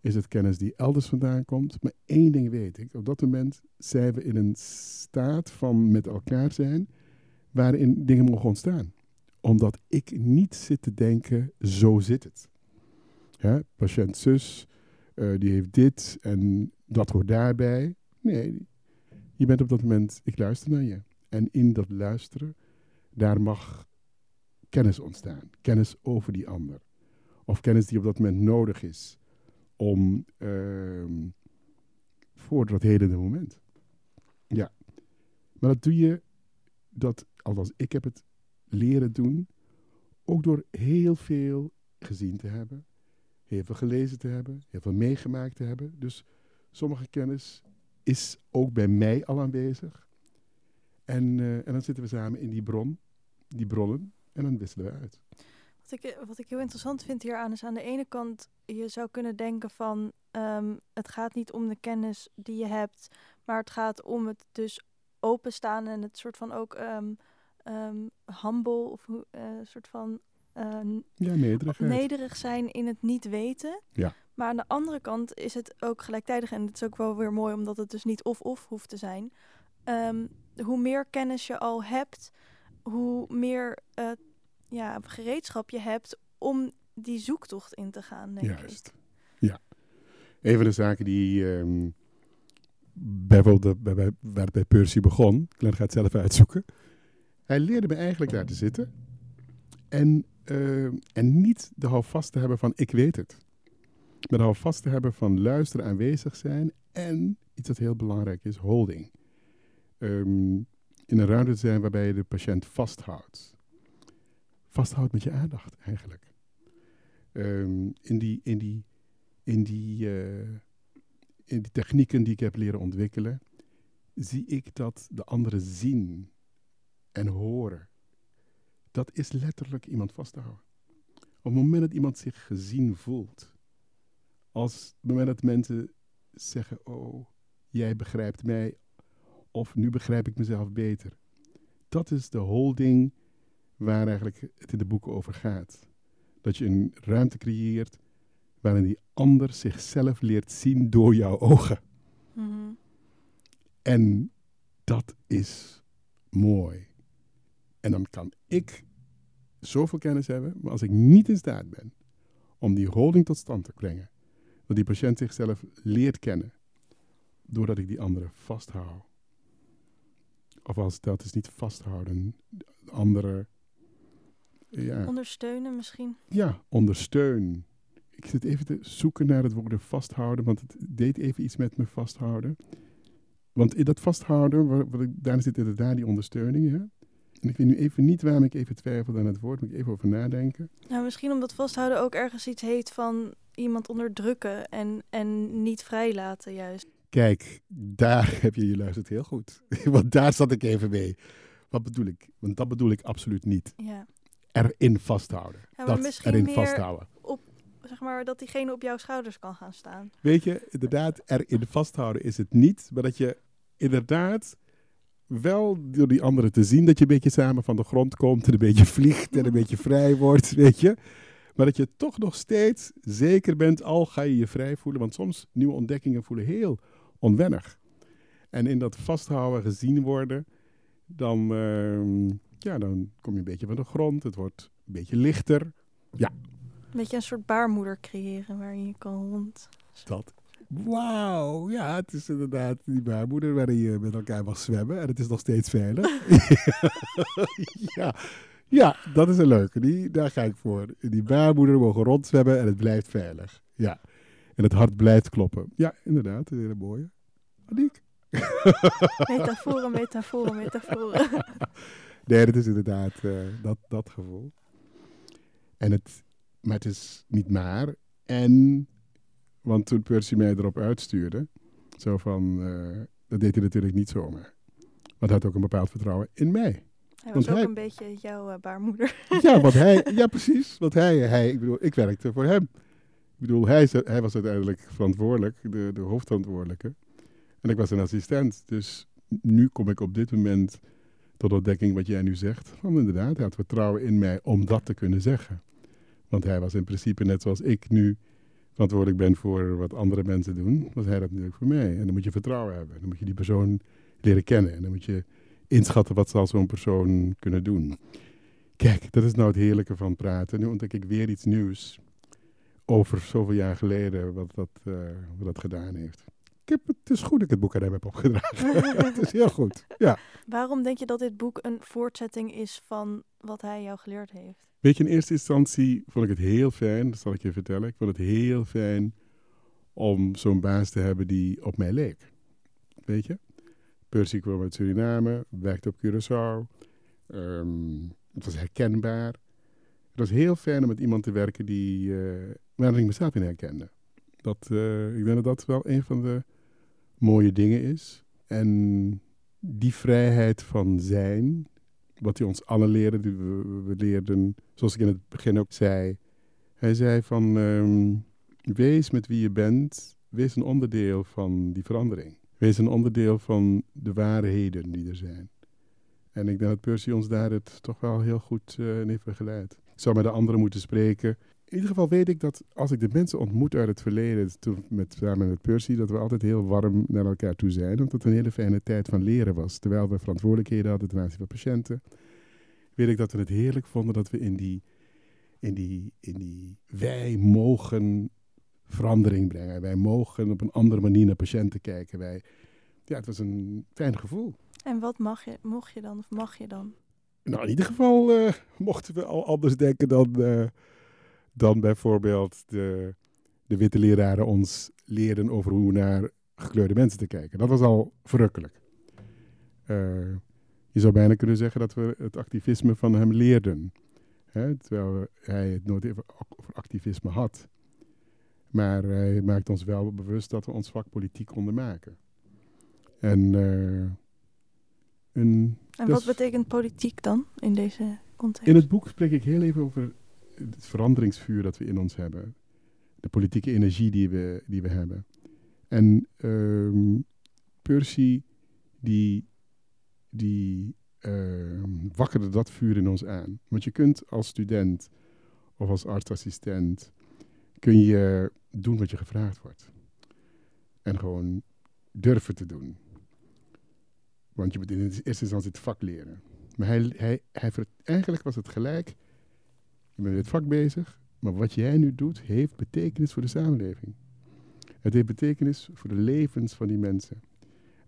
B: Is het kennis die elders vandaan komt? Maar één ding weet ik, op dat moment zijn we in een staat van met elkaar zijn, waarin dingen mogen ontstaan. Omdat ik niet zit te denken, zo zit het. Ja, patiënt zus, eh, die heeft dit en dat hoort daarbij. Nee, je bent op dat moment, ik luister naar je. En in dat luisteren, daar mag kennis ontstaan. Kennis over die ander. Of kennis die op dat moment nodig is om ehm, voor dat hele moment. Ja. Maar dat doe je, dat, althans ik heb het leren doen, ook door heel veel gezien te hebben, heel veel gelezen te hebben, heel veel meegemaakt te hebben. Dus sommige kennis is ook bij mij al aanwezig. En, eh, en dan zitten we samen in die bron, die bronnen, en dan wisselen we uit.
A: Wat ik, wat ik heel interessant vind hieraan is aan de ene kant, je zou kunnen denken van ehm, het gaat niet om de kennis die je hebt, maar het gaat om het dus openstaan en het soort van ook um, um, humble of een uh, soort van uh,
B: ja,
A: nederig zijn in het niet weten.
B: Ja.
A: Maar aan de andere kant is het ook gelijktijdig, en het is ook wel weer mooi omdat het dus niet of-of hoeft te zijn. hoe meer kennis je al hebt, hoe meer uh, ja, gereedschap je hebt om die zoektocht in te gaan. Denk
B: Juist. Ik. Ja. Een van de zaken die um, bijvoorbeeld bij, bij, waar het bij Percy begon, Glenn gaat zelf uitzoeken. Hij leerde me eigenlijk daar te zitten en, uh, en niet de houvast te hebben van ik weet het. Maar de houvast te hebben van luisteren, aanwezig zijn en iets dat heel belangrijk is, holding. Um, in een ruimte te zijn waarbij je de patiënt vasthoudt vasthoudt met je aandacht eigenlijk. Um, in, die, in, die, in, die, uh, in die technieken die ik heb leren ontwikkelen, zie ik dat de anderen zien en horen. Dat is letterlijk iemand vasthouden. Op het moment dat iemand zich gezien voelt, als het moment dat mensen zeggen, oh, jij begrijpt mij, of nu begrijp ik mezelf beter. Dat is de holding waar eigenlijk het in de boeken over gaat. Dat je een ruimte creëert waarin die ander zichzelf leert zien door jouw ogen.
A: Mm-hmm.
B: En dat is mooi. En dan kan ik zoveel kennis hebben, maar als ik niet in staat ben om die holding tot stand te brengen, dat die patiënt zichzelf leert kennen, doordat ik die andere vasthoud. Of als dat is niet vasthouden, andere ja.
A: Ondersteunen misschien?
B: Ja, ondersteun. Ik zit even te zoeken naar het woord vasthouden, want het deed even iets met me vasthouden. Want in dat vasthouden, waar, waar ik, daar zit inderdaad die ondersteuning. Hè? En ik weet nu even niet waarom ik even twijfel aan het woord, moet ik even over nadenken.
A: Nou, misschien omdat vasthouden ook ergens iets heet van iemand onderdrukken en, en niet vrijlaten juist.
B: Kijk, daar heb je, je luistert heel goed. Want daar zat ik even mee. Wat bedoel ik? Want dat bedoel ik absoluut niet.
A: Ja
B: erin vasthouden.
A: Ja,
B: dat erin vasthouden.
A: Op, zeg maar, dat diegene op jouw schouders kan gaan staan.
B: Weet je, inderdaad, erin vasthouden is het niet. Maar dat je inderdaad wel door die anderen te zien dat je een beetje samen van de grond komt en een beetje vliegt en een beetje vrij wordt, weet je. Maar dat je toch nog steeds zeker bent, al ga je je vrij voelen. Want soms nieuwe ontdekkingen voelen heel onwennig. En in dat vasthouden, gezien worden, dan, uh, ja, dan kom je een beetje van de grond. Het wordt een beetje lichter. Ja.
A: Een beetje een soort baarmoeder creëren waar je kan rond.
B: Dat. Wauw, ja, het is inderdaad die baarmoeder waarin je met elkaar mag zwemmen. En het is nog steeds veilig. ja. ja, dat is een leuke. Die, daar ga ik voor. Die baarmoeder mogen rondzwemmen en het blijft veilig. Ja. En het hart blijft kloppen. Ja, inderdaad. Een hele mooie. Aniek.
A: metaforen, metaforen, metaforen.
B: nee, dat is inderdaad uh, dat, dat gevoel. En het, maar het is niet maar. En, want toen Percy mij erop uitstuurde, zo van, uh, dat deed hij natuurlijk niet zomaar. Want hij had ook een bepaald vertrouwen in mij.
A: Hij was want ook hij, een beetje jouw uh, baarmoeder.
B: ja, want hij, ja, precies. Want hij, hij, ik bedoel, ik werkte voor hem. Ik bedoel, hij, hij was uiteindelijk verantwoordelijk, de, de hoofdverantwoordelijke. En ik was een assistent. Dus nu kom ik op dit moment tot ontdekking wat jij nu zegt. Van inderdaad, hij had vertrouwen in mij om dat te kunnen zeggen. Want hij was in principe net zoals ik nu verantwoordelijk ben voor wat andere mensen doen, was hij dat natuurlijk voor mij. En dan moet je vertrouwen hebben. Dan moet je die persoon leren kennen. En dan moet je inschatten wat zal zo'n persoon kunnen doen. Kijk, dat is nou het heerlijke van praten. Nu ontdek ik weer iets nieuws over zoveel jaar geleden wat dat, uh, wat dat gedaan heeft heb, het is goed dat ik het boek aan hem heb opgedragen. het is heel goed, ja.
A: Waarom denk je dat dit boek een voortzetting is van wat hij jou geleerd heeft?
B: Weet je, in eerste instantie vond ik het heel fijn, dat zal ik je vertellen. Ik vond het heel fijn om zo'n baas te hebben die op mij leek. Weet je? Percy kwam uit Suriname, werkte op Curaçao. Ehm, het was herkenbaar. Het was heel fijn om met iemand te werken die, uh, waar ik mezelf in herkende. Dat, uh, ik denk dat dat wel een van de mooie dingen is. En die vrijheid van zijn, wat hij ons allen leerde, we, we leerden, zoals ik in het begin ook zei. Hij zei van, um, wees met wie je bent, wees een onderdeel van die verandering. Wees een onderdeel van de waarheden die er zijn. En ik denk dat Percy ons daar het toch wel heel goed uh, in heeft begeleid. Ik zou met de anderen moeten spreken. In ieder geval weet ik dat als ik de mensen ontmoet uit het verleden, toen met, samen met Percy, dat we altijd heel warm naar elkaar toe zijn. Omdat het een hele fijne tijd van leren was. Terwijl we verantwoordelijkheden hadden ten aanzien van patiënten. Weet ik dat we het heerlijk vonden dat we in die, in die, in die wij mogen verandering brengen. Wij mogen op een andere manier naar patiënten kijken. Wij, ja, het was een fijn gevoel.
A: En wat mag je, mocht je dan of mag je dan?
B: Nou, in ieder geval uh, mochten we al anders denken dan, uh, dan bijvoorbeeld de, de witte leraren ons leerden over hoe naar gekleurde mensen te kijken. Dat was al verrukkelijk. Uh, je zou bijna kunnen zeggen dat we het activisme van hem leerden. Hè? Terwijl hij het nooit over activisme had. Maar hij maakt ons wel bewust dat we ons vak politiek konden maken. En, uh,
A: een, en wat betekent politiek dan in deze context?
B: In het boek spreek ik heel even over het veranderingsvuur dat we in ons hebben. De politieke energie die we, die we hebben. En um, Percy, die, die uh, wakkerde dat vuur in ons aan. Want je kunt als student of als artsassistent kun je doen wat je gevraagd wordt. En gewoon durven te doen. Want je moet in eerste instantie het vak leren. Maar hij, hij, hij, eigenlijk was het gelijk. Je bent met het vak bezig. Maar wat jij nu doet, heeft betekenis voor de samenleving. Het heeft betekenis voor de levens van die mensen.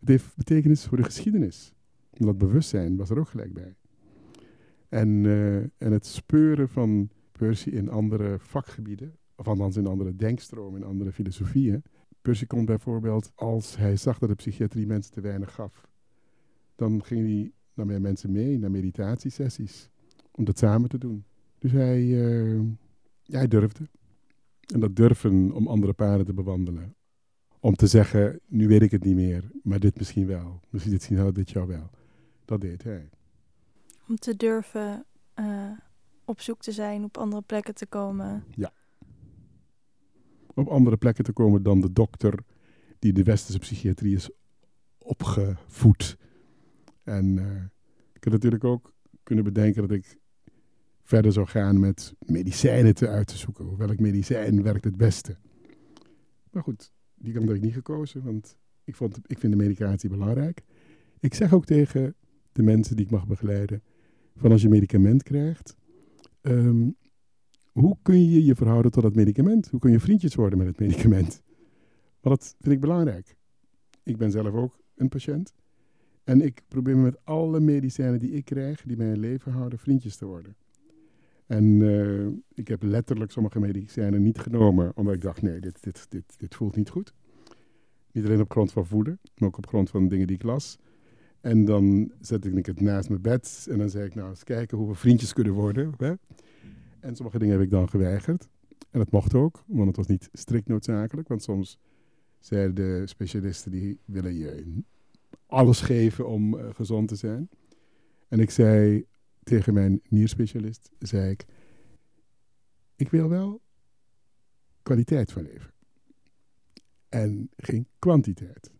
B: Het heeft betekenis voor de geschiedenis. Dat bewustzijn was er ook gelijk bij. En, uh, en het speuren van Percy in andere vakgebieden, of althans in andere denkstromen, in andere filosofieën. Percy kon bijvoorbeeld, als hij zag dat de psychiatrie mensen te weinig gaf, dan ging hij naar meer mensen mee, naar meditatiesessies, om dat samen te doen. Dus hij, uh, ja, hij durfde. En dat durven om andere paden te bewandelen. Om te zeggen, nu weet ik het niet meer, maar dit misschien wel. Misschien dit, misschien dit jou wel. Dat deed hij.
A: Om te durven uh, op zoek te zijn, op andere plekken te komen.
B: Ja. Op andere plekken te komen dan de dokter die de westerse psychiatrie is opgevoed. En uh, ik had natuurlijk ook kunnen bedenken dat ik verder zou gaan met medicijnen te uit te zoeken. Welk medicijn werkt het beste? Maar goed, die kant heb ik niet gekozen, want ik, vond, ik vind de medicatie belangrijk. Ik zeg ook tegen de mensen die ik mag begeleiden, van als je medicament krijgt, um, hoe kun je je verhouden tot dat medicament? Hoe kun je vriendjes worden met het medicament? Want dat vind ik belangrijk. Ik ben zelf ook een patiënt. En ik probeer met alle medicijnen die ik krijg, die mij in leven houden, vriendjes te worden. En uh, ik heb letterlijk sommige medicijnen niet genomen, omdat ik dacht, nee, dit, dit, dit, dit voelt niet goed. Niet alleen op grond van voeden, maar ook op grond van dingen die ik las. En dan zette ik het naast mijn bed en dan zei ik, nou eens kijken hoe we vriendjes kunnen worden. Hè? En sommige dingen heb ik dan geweigerd. En dat mocht ook, want het was niet strikt noodzakelijk. Want soms zeiden de specialisten, die willen je alles geven om uh, gezond te zijn. En ik zei tegen mijn nierspecialist, zei ik, ik wil wel kwaliteit van leven. En geen kwantiteit.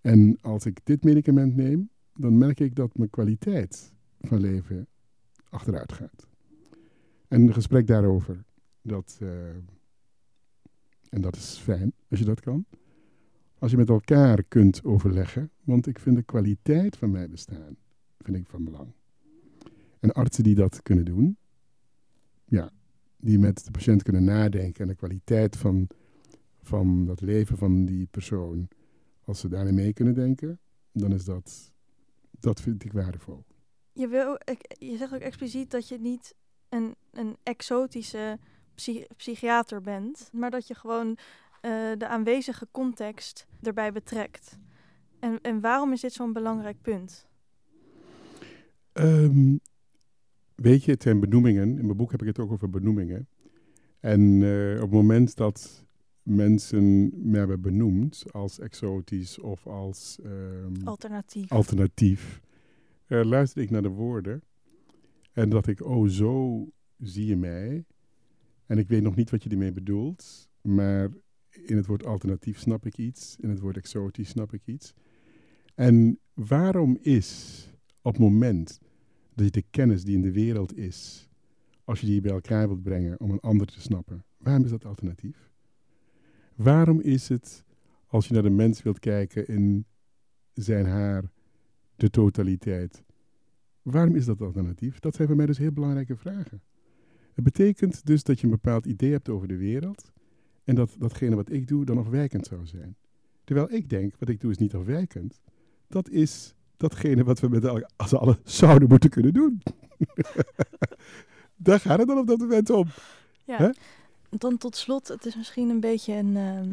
B: En als ik dit medicament neem, dan merk ik dat mijn kwaliteit van leven achteruit gaat. En een gesprek daarover, dat, uh, en dat is fijn als je dat kan. Als je met elkaar kunt overleggen, want ik vind de kwaliteit van mijn bestaan vind ik van belang. En artsen die dat kunnen doen, ja, die met de patiënt kunnen nadenken en de kwaliteit van, van dat leven van die persoon als ze daarin mee kunnen denken, dan is dat, dat vind ik waardevol.
A: Je, wil, je zegt ook expliciet dat je niet een, een exotische psy- psychiater bent, maar dat je gewoon eh, de aanwezige context erbij betrekt. En, en waarom is dit zo'n belangrijk punt?
B: Ehm, weet je, het zijn benoemingen. In mijn boek heb ik het ook over benoemingen. En eh, op het moment dat mensen me hebben benoemd als exotisch of als ehm,
A: Alternatief.
B: alternatief, eh, luisterde ik naar de woorden. En dacht ik, oh, zo zie je mij. En ik weet nog niet wat je ermee bedoelt, maar in het woord alternatief snap ik iets, in het woord exotisch snap ik iets. En waarom is op het moment dat je de kennis die in de wereld is, als je die bij elkaar wilt brengen om een ander te snappen, waarom is dat alternatief? Waarom is het, als je naar de mens wilt kijken in zijn haar, de totaliteit, waarom is dat alternatief? Dat zijn voor mij dus heel belangrijke vragen. Het betekent dus dat je een bepaald idee hebt over de wereld en dat datgene wat ik doe dan afwijkend zou zijn. Terwijl ik denk, wat ik doe is niet afwijkend. Dat is datgene wat we met al- als allen zouden moeten kunnen doen. Daar gaat het dan op dat moment om.
A: Ja. Dan tot slot, het is misschien een beetje een ehm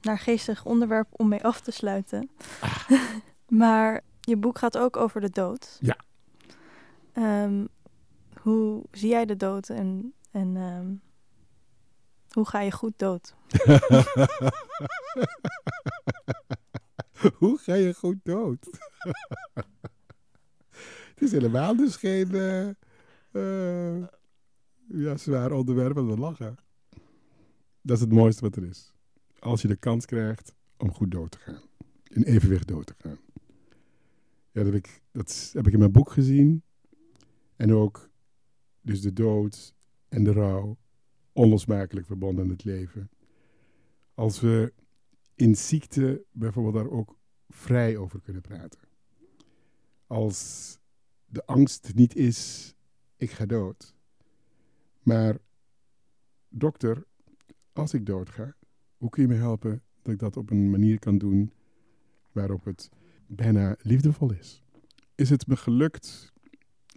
A: naargeestig onderwerp om mee af te sluiten. maar je boek gaat ook over de dood.
B: Ja.
A: Ehm, hoe zie jij de dood en, en ehm, hoe ga je goed dood?
B: Hoe ga je goed dood? het is helemaal dus geen eh, eh, ja, zwaar onderwerp om lachen. Dat is het mooiste wat er is. Als je de kans krijgt om goed dood te gaan. In evenwicht dood te gaan. Ja, dat heb ik, dat heb ik in mijn boek gezien. En ook dus de dood en de rouw onlosmakelijk verbonden aan het leven. Als we in ziekte bijvoorbeeld daar ook vrij over kunnen praten. Als de angst niet is, ik ga dood. Maar dokter, als ik dood ga, hoe kun je me helpen dat ik dat op een manier kan doen waarop het bijna liefdevol is? Is het me gelukt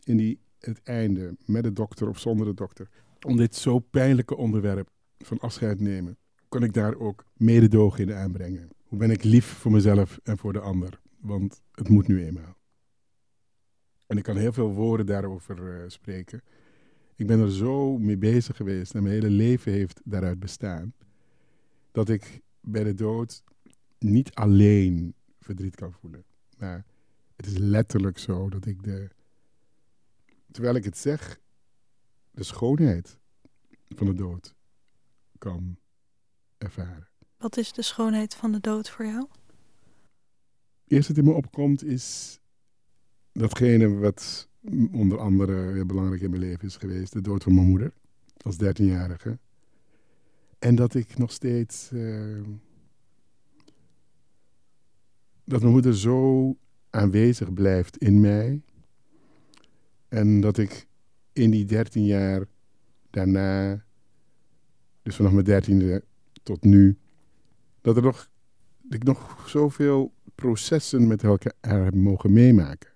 B: in die, het einde, met de dokter of zonder de dokter, om dit zo pijnlijke onderwerp van afscheid nemen? Kan ik daar ook mededogen in aanbrengen? Hoe ben ik lief voor mezelf en voor de ander? Want het moet nu eenmaal. En ik kan heel veel woorden daarover eh, spreken. Ik ben er zo mee bezig geweest en mijn hele leven heeft daaruit bestaan. Dat ik bij de dood niet alleen verdriet kan voelen. Maar het is letterlijk zo dat ik de. Terwijl ik het zeg, de schoonheid van de dood kan ervaren.
A: Wat is de schoonheid van de dood voor jou?
B: eerste wat in me opkomt is datgene wat onder andere heel belangrijk in mijn leven is geweest. De dood van mijn moeder als dertienjarige. En dat ik nog steeds... eh, dat mijn moeder zo aanwezig blijft in mij. En dat ik in die dertien jaar daarna, dus vanaf mijn dertiende tot nu, dat er nog, ik nog zoveel processen met elkaar mogen meemaken.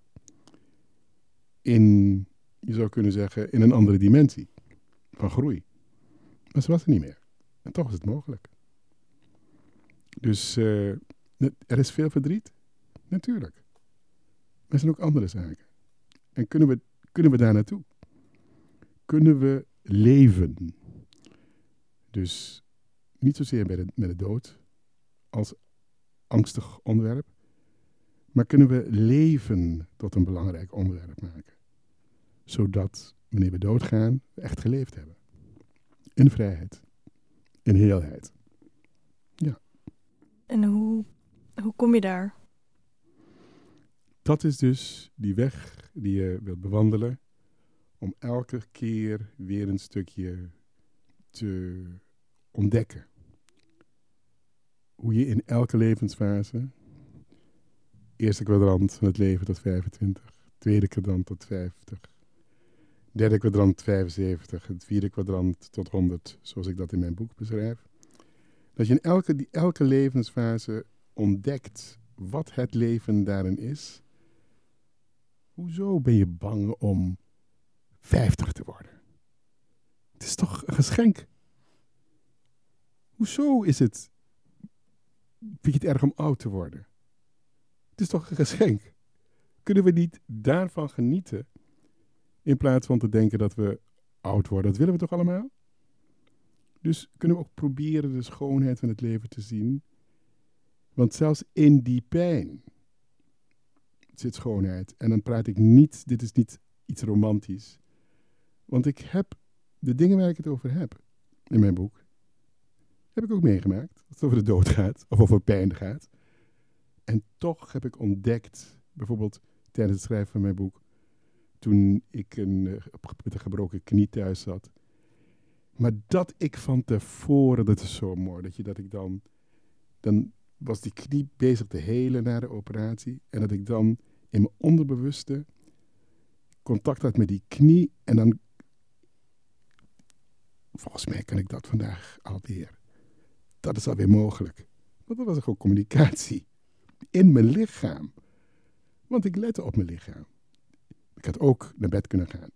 B: In, je zou kunnen zeggen, in een andere dimensie van groei. Maar ze was er niet meer. En toch is het mogelijk. Dus eh, er is veel verdriet, natuurlijk. Maar er zijn ook andere zaken. En kunnen we, kunnen we daar naartoe? Kunnen we leven? Dus niet zozeer bij de, met de dood als angstig onderwerp. Maar kunnen we leven tot een belangrijk onderwerp maken? Zodat wanneer we doodgaan, we echt geleefd hebben. In vrijheid. In heelheid.
A: En hoe, hoe kom je daar?
B: Dat is dus die weg die je wilt bewandelen. Om elke keer weer een stukje te ontdekken. Hoe je in elke levensfase, eerste kwadrant van het leven tot 25, tweede kwadrant tot 50, derde kwadrant 75, het vierde kwadrant tot 100, zoals ik dat in mijn boek beschrijf. Dat je in elke, die, elke levensfase ontdekt wat het leven daarin is. Hoezo ben je bang om 50 te worden. Het is toch een geschenk. Hoezo is het, vind je het erg om oud te worden? Het is toch een geschenk. Kunnen we niet daarvan genieten? In plaats van te denken dat we oud worden. Dat willen we toch allemaal? Dus kunnen we ook proberen de schoonheid van het leven te zien. Want zelfs in die pijn zit schoonheid. En dan praat ik niet, dit is niet iets romantisch. Want ik heb de dingen waar ik het over heb in mijn boek, heb ik ook meegemaakt. Dat het over de dood gaat of over pijn gaat. En toch heb ik ontdekt, bijvoorbeeld tijdens het schrijven van mijn boek, toen ik een, eh, met een gebroken knie thuis zat. Maar dat ik van tevoren, dat is zo mooi, dat, je, dat ik dan, dan was die knie bezig te helen na de operatie. En dat ik dan in mijn onderbewuste contact had met die knie. En dan, volgens mij kan ik dat vandaag alweer. Dat is alweer mogelijk. Want dat was gewoon communicatie in mijn lichaam. Want ik lette op mijn lichaam. Ik had ook naar bed kunnen gaan.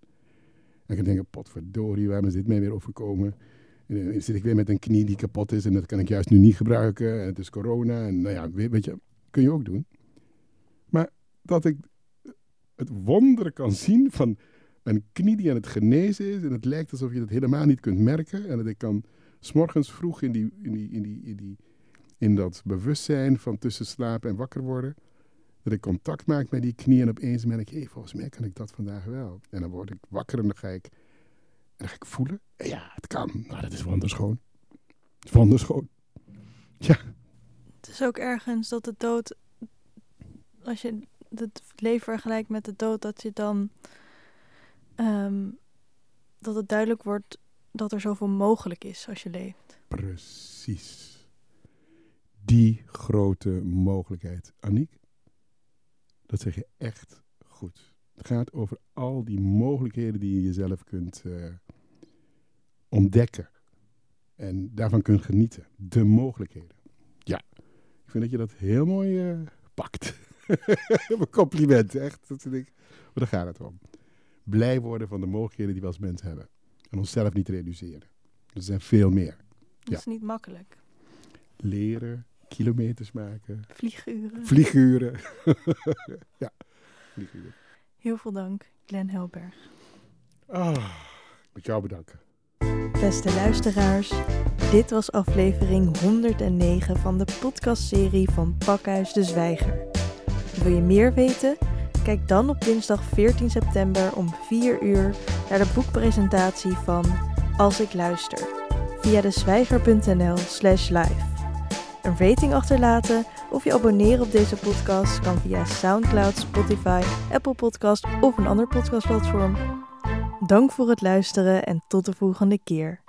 B: En ik denk, potverdorie, waar is dit mij weer overkomen? En dan zit ik weer met een knie die kapot is en dat kan ik juist nu niet gebruiken. En het is corona en nou ja, weet je, kun je ook doen. Maar dat ik het wonderen kan zien van een knie die aan het genezen is en het lijkt alsof je dat helemaal niet kunt merken. En dat ik kan s'morgens vroeg in, die, in, die, in, die, in, die, in dat bewustzijn van tussen slapen en wakker worden dat ik contact maak met die knie en opeens merk ik, hey, volgens mij kan ik dat vandaag wel. En dan word ik wakker en dan ga ik, dan ga ik voelen, ja, het kan. Nou, dat is wonderschoon. Wonderschoon. Ja.
A: Het is ook ergens dat de dood, als je het leven vergelijkt met de dood, dat je dan, um, dat het duidelijk wordt dat er zoveel mogelijk is als je leeft.
B: Precies. Die grote mogelijkheid. Aniek, dat zeg je echt goed. Het gaat over al die mogelijkheden die je jezelf kunt uh, ontdekken. En daarvan kunt genieten. De mogelijkheden. Ja, ik vind dat je dat heel mooi uh, pakt. Een compliment, echt. Dat vind ik, maar daar gaat het om. Blij worden van de mogelijkheden die we als mens hebben. En onszelf niet reduceren. Er zijn veel meer.
A: Dat is niet makkelijk.
B: Leren, kilometers maken.
A: Vlieguren.
B: Vlieguren. ja, vlieguren.
A: Heel veel dank, Glenn Helberg.
B: Ah, met jou bedanken.
A: Beste luisteraars, dit was aflevering 109 van de podcastserie van Pakhuis de Zwijger. Wil je meer weten? Kijk dan op dinsdag 14 september om 4 uur naar de boekpresentatie van Als ik luister via de zwijger.nl slash live. Een rating achterlaten of je abonneren op deze podcast kan via SoundCloud, Spotify, Apple Podcast of een ander podcastplatform. Dank voor het luisteren en tot de volgende keer.